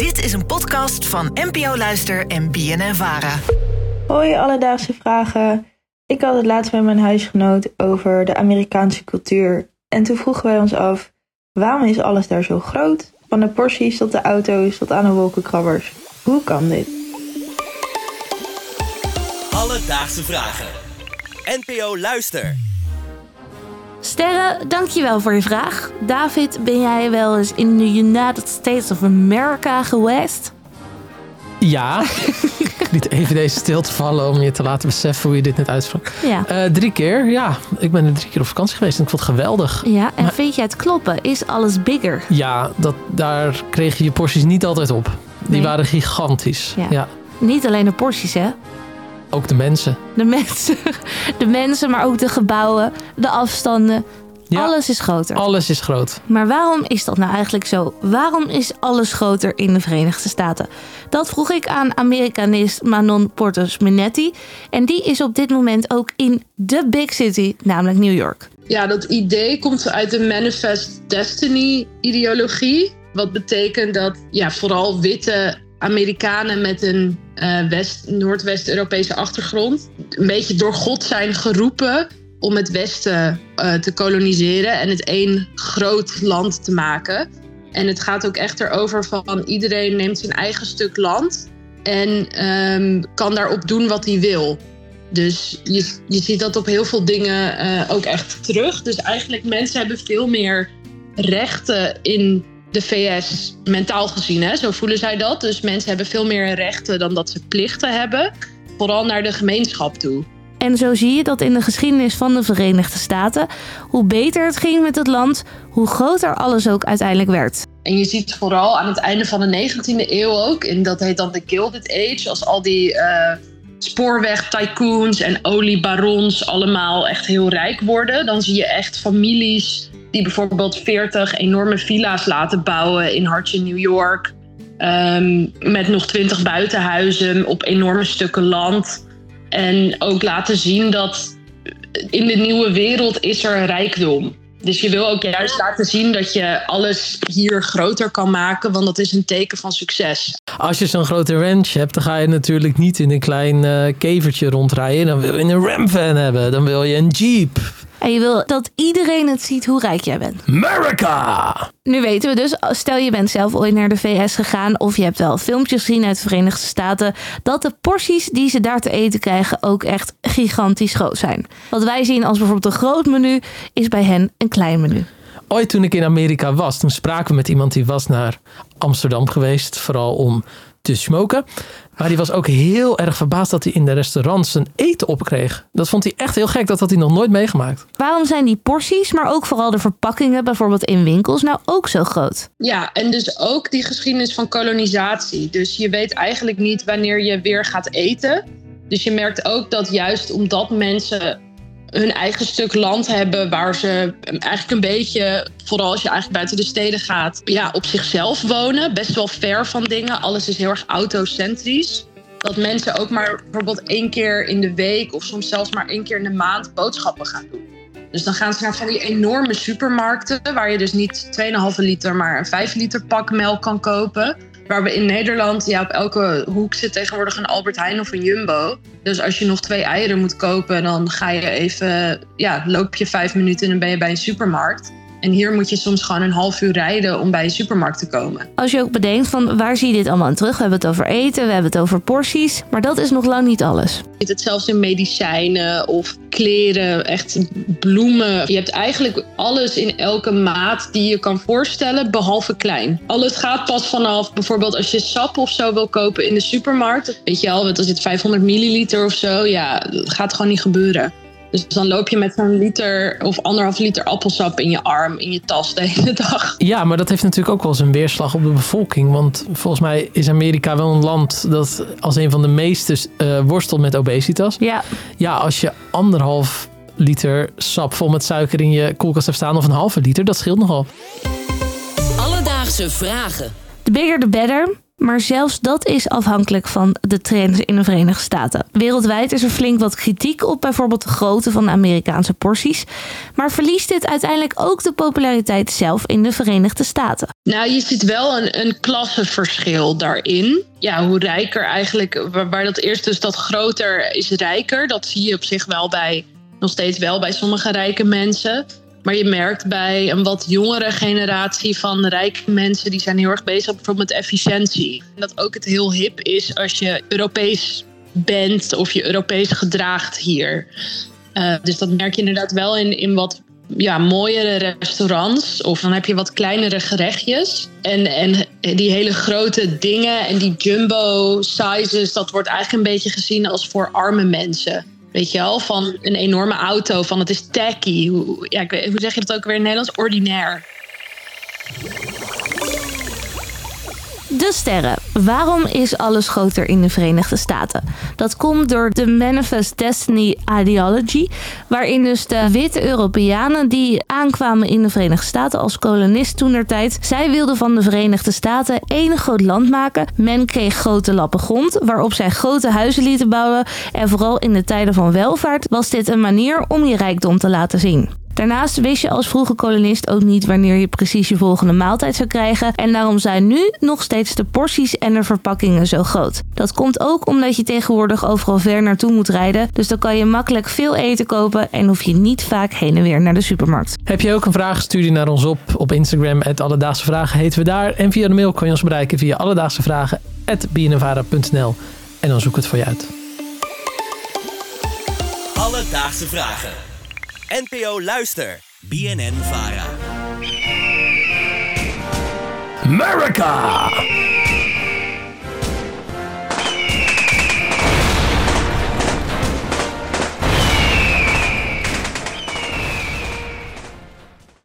Dit is een podcast van NPO Luister en BNN Vara. Hoi, alledaagse vragen. Ik had het laatst met mijn huisgenoot over de Amerikaanse cultuur. En toen vroegen wij ons af, waarom is alles daar zo groot? Van de porties tot de auto's tot aan de wolkenkrabbers. Hoe kan dit? Alledaagse vragen. NPO Luister. Sterre, dankjewel voor je vraag. David, ben jij wel eens in de United States of America geweest? Ja. Niet even deze stil te vallen om je te laten beseffen hoe je dit net uitsprak. Ja. Eh, drie keer, ja. Ik ben er drie keer op vakantie geweest en ik vond het geweldig. Ja, en vind jij het kloppen? Is alles bigger? Ja, dat, daar kreeg je je porties niet altijd op. Die Nee. waren gigantisch. Ja. Ja. Niet alleen de porties, hè? Ook de mensen. De mensen, de mensen, maar ook de gebouwen, de afstanden. Ja. Alles is groter. Alles is groot. Maar waarom is dat nou eigenlijk zo? Waarom is alles groter in de Verenigde Staten? Dat vroeg ik aan Amerikanist Manon Portos Minetti. En die is op dit moment ook in de big city, namelijk New York. Ja, dat idee komt uit de Manifest Destiny ideologie. Wat betekent dat ja, vooral witte Amerikanen met een eh, West, Noordwest-Europese achtergrond een beetje door God zijn geroepen om het Westen eh, te koloniseren en het één groot land te maken. En het gaat ook echt erover van iedereen neemt zijn eigen stuk land en ehm, kan daarop doen wat hij wil. Dus je, je ziet dat op heel veel dingen eh, ook echt terug. Dus eigenlijk mensen hebben veel meer rechten in de VS, mentaal gezien. Hè? Zo voelen zij dat. Dus mensen hebben veel meer rechten dan dat ze plichten hebben. Vooral naar de gemeenschap toe. En zo zie je dat in de geschiedenis van de Verenigde Staten, hoe beter het ging met het land, hoe groter alles ook uiteindelijk werd. En je ziet vooral aan het einde van de 19e eeuw ook, en dat heet dan de Gilded Age, als al die eh spoorweg-tycoons en oliebarons allemaal echt heel rijk worden. Dan zie je echt families die bijvoorbeeld 40 enorme villa's laten bouwen in hartje New York. ehm, met nog 20 buitenhuizen op enorme stukken land. En ook laten zien dat in de nieuwe wereld is er rijkdom. Dus je wil ook juist laten zien dat je alles hier groter kan maken, want dat is een teken van succes. Als je zo'n grote ranch hebt, dan ga je natuurlijk niet in een klein eh, kevertje rondrijden. Dan wil je een ramvan hebben. Dan wil je een jeep. En je wil dat iedereen het ziet hoe rijk jij bent. America! Nu weten we dus, stel je bent zelf ooit naar de VS gegaan of je hebt wel filmpjes gezien uit de Verenigde Staten, dat de porties die ze daar te eten krijgen ook echt gigantisch groot zijn. Wat wij zien als bijvoorbeeld een groot menu, is bij hen een klein menu. Ooit toen ik in Amerika was, toen spraken we met iemand die was naar Amsterdam geweest. Vooral om te smoken. Maar die was ook heel erg verbaasd dat hij in de restaurants zijn eten opkreeg. Dat vond hij echt heel gek. Dat had hij nog nooit meegemaakt. Waarom zijn die porties, maar ook vooral de verpakkingen, bijvoorbeeld in winkels, nou ook zo groot? Ja, en dus ook die geschiedenis van kolonisatie. Dus je weet eigenlijk niet wanneer je weer gaat eten. Dus je merkt ook dat juist omdat mensen hun eigen stuk land hebben waar ze eigenlijk een beetje, vooral als je eigenlijk buiten de steden gaat, ja, op zichzelf wonen. Best wel ver van dingen. Alles is heel erg autocentrisch. Dat mensen ook maar bijvoorbeeld één keer in de week of soms zelfs maar één keer in de maand boodschappen gaan doen. Dus dan gaan ze naar van die enorme supermarkten, waar je dus niet 2,5 liter, maar een 5 liter pak melk kan kopen. Waar we in Nederland, ja, op elke hoek zit tegenwoordig een Albert Heijn of een Jumbo. Dus als je nog twee eieren moet kopen, dan ga je even, ja, loop je vijf minuten en dan ben je bij een supermarkt. En hier moet je soms gewoon een half uur rijden om bij een supermarkt te komen. Als je ook bedenkt van waar zie je dit allemaal aan terug? We hebben het over eten, we hebben het over porties, maar dat is nog lang niet alles. Je ziet het zelfs in medicijnen of kleren, echt bloemen. Je hebt eigenlijk alles in elke maat die je kan voorstellen, behalve klein. Alles gaat pas vanaf bijvoorbeeld als je sap of zo wil kopen in de supermarkt. Weet je al, wat is het 500 milliliter of zo? Ja, dat gaat gewoon niet gebeuren. Dus dan loop je met zo'n liter of anderhalf liter appelsap in je arm, in je tas de hele dag. Ja, maar dat heeft natuurlijk ook wel zijn weerslag op de bevolking. Want volgens mij is Amerika wel een land dat als een van de meeste eh, worstelt met obesitas. Ja, Ja, als je anderhalf liter sap vol met suiker in je koelkast hebt staan of een halve liter, dat scheelt nogal. Alledaagse vragen. the bigger the better. Maar zelfs dat is afhankelijk van de trends in de Verenigde Staten. Wereldwijd is er flink wat kritiek op bijvoorbeeld de grootte van de Amerikaanse porties. Maar verliest dit uiteindelijk ook de populariteit zelf in de Verenigde Staten? Nou, je ziet wel een, een klassenverschil daarin. Ja, hoe rijker eigenlijk, waar, dat eerst dus dat groter is rijker, dat zie je op zich wel bij, nog steeds wel bij sommige rijke mensen. Maar je merkt bij een wat jongere generatie van rijke mensen, die zijn heel erg bezig bijvoorbeeld met efficiëntie. En dat ook het heel hip is als je Europees bent of je Europees gedraagt hier. Uh, dus dat merk je inderdaad wel in, in wat ja, mooiere restaurants. Of dan heb je wat kleinere gerechtjes. En, en die hele grote dingen en die jumbo sizes, dat wordt eigenlijk een beetje gezien als voor arme mensen. Weet je wel, van een enorme auto, van het is tacky. Hoe, ja, hoe zeg je dat ook weer in het Nederlands? Ordinair. De sterren. Waarom is alles groter in de Verenigde Staten? Dat komt door de Manifest Destiny Ideology, waarin dus de witte Europeanen die aankwamen in de Verenigde Staten als kolonist toen der tijd, zij wilden van de Verenigde Staten één groot land maken. Men kreeg grote lappen grond, waarop zij grote huizen lieten bouwen en vooral in de tijden van welvaart was dit een manier om je rijkdom te laten zien. Daarnaast wist je als vroege kolonist ook niet wanneer je precies je volgende maaltijd zou krijgen. En daarom zijn nu nog steeds de porties en de verpakkingen zo groot. Dat komt ook omdat je tegenwoordig overal ver naartoe moet rijden. Dus dan kan je makkelijk veel eten kopen en hoef je niet vaak heen en weer naar de supermarkt. Heb je ook een vraag? Stuur die naar ons op. Op Instagram, Alledaagse Vragen heten we daar. En via de mail kan je ons bereiken via Alledaagse Vragen, En dan zoek het voor je uit. Alledaagse Vragen. NPO Luister. BNN Vara. America!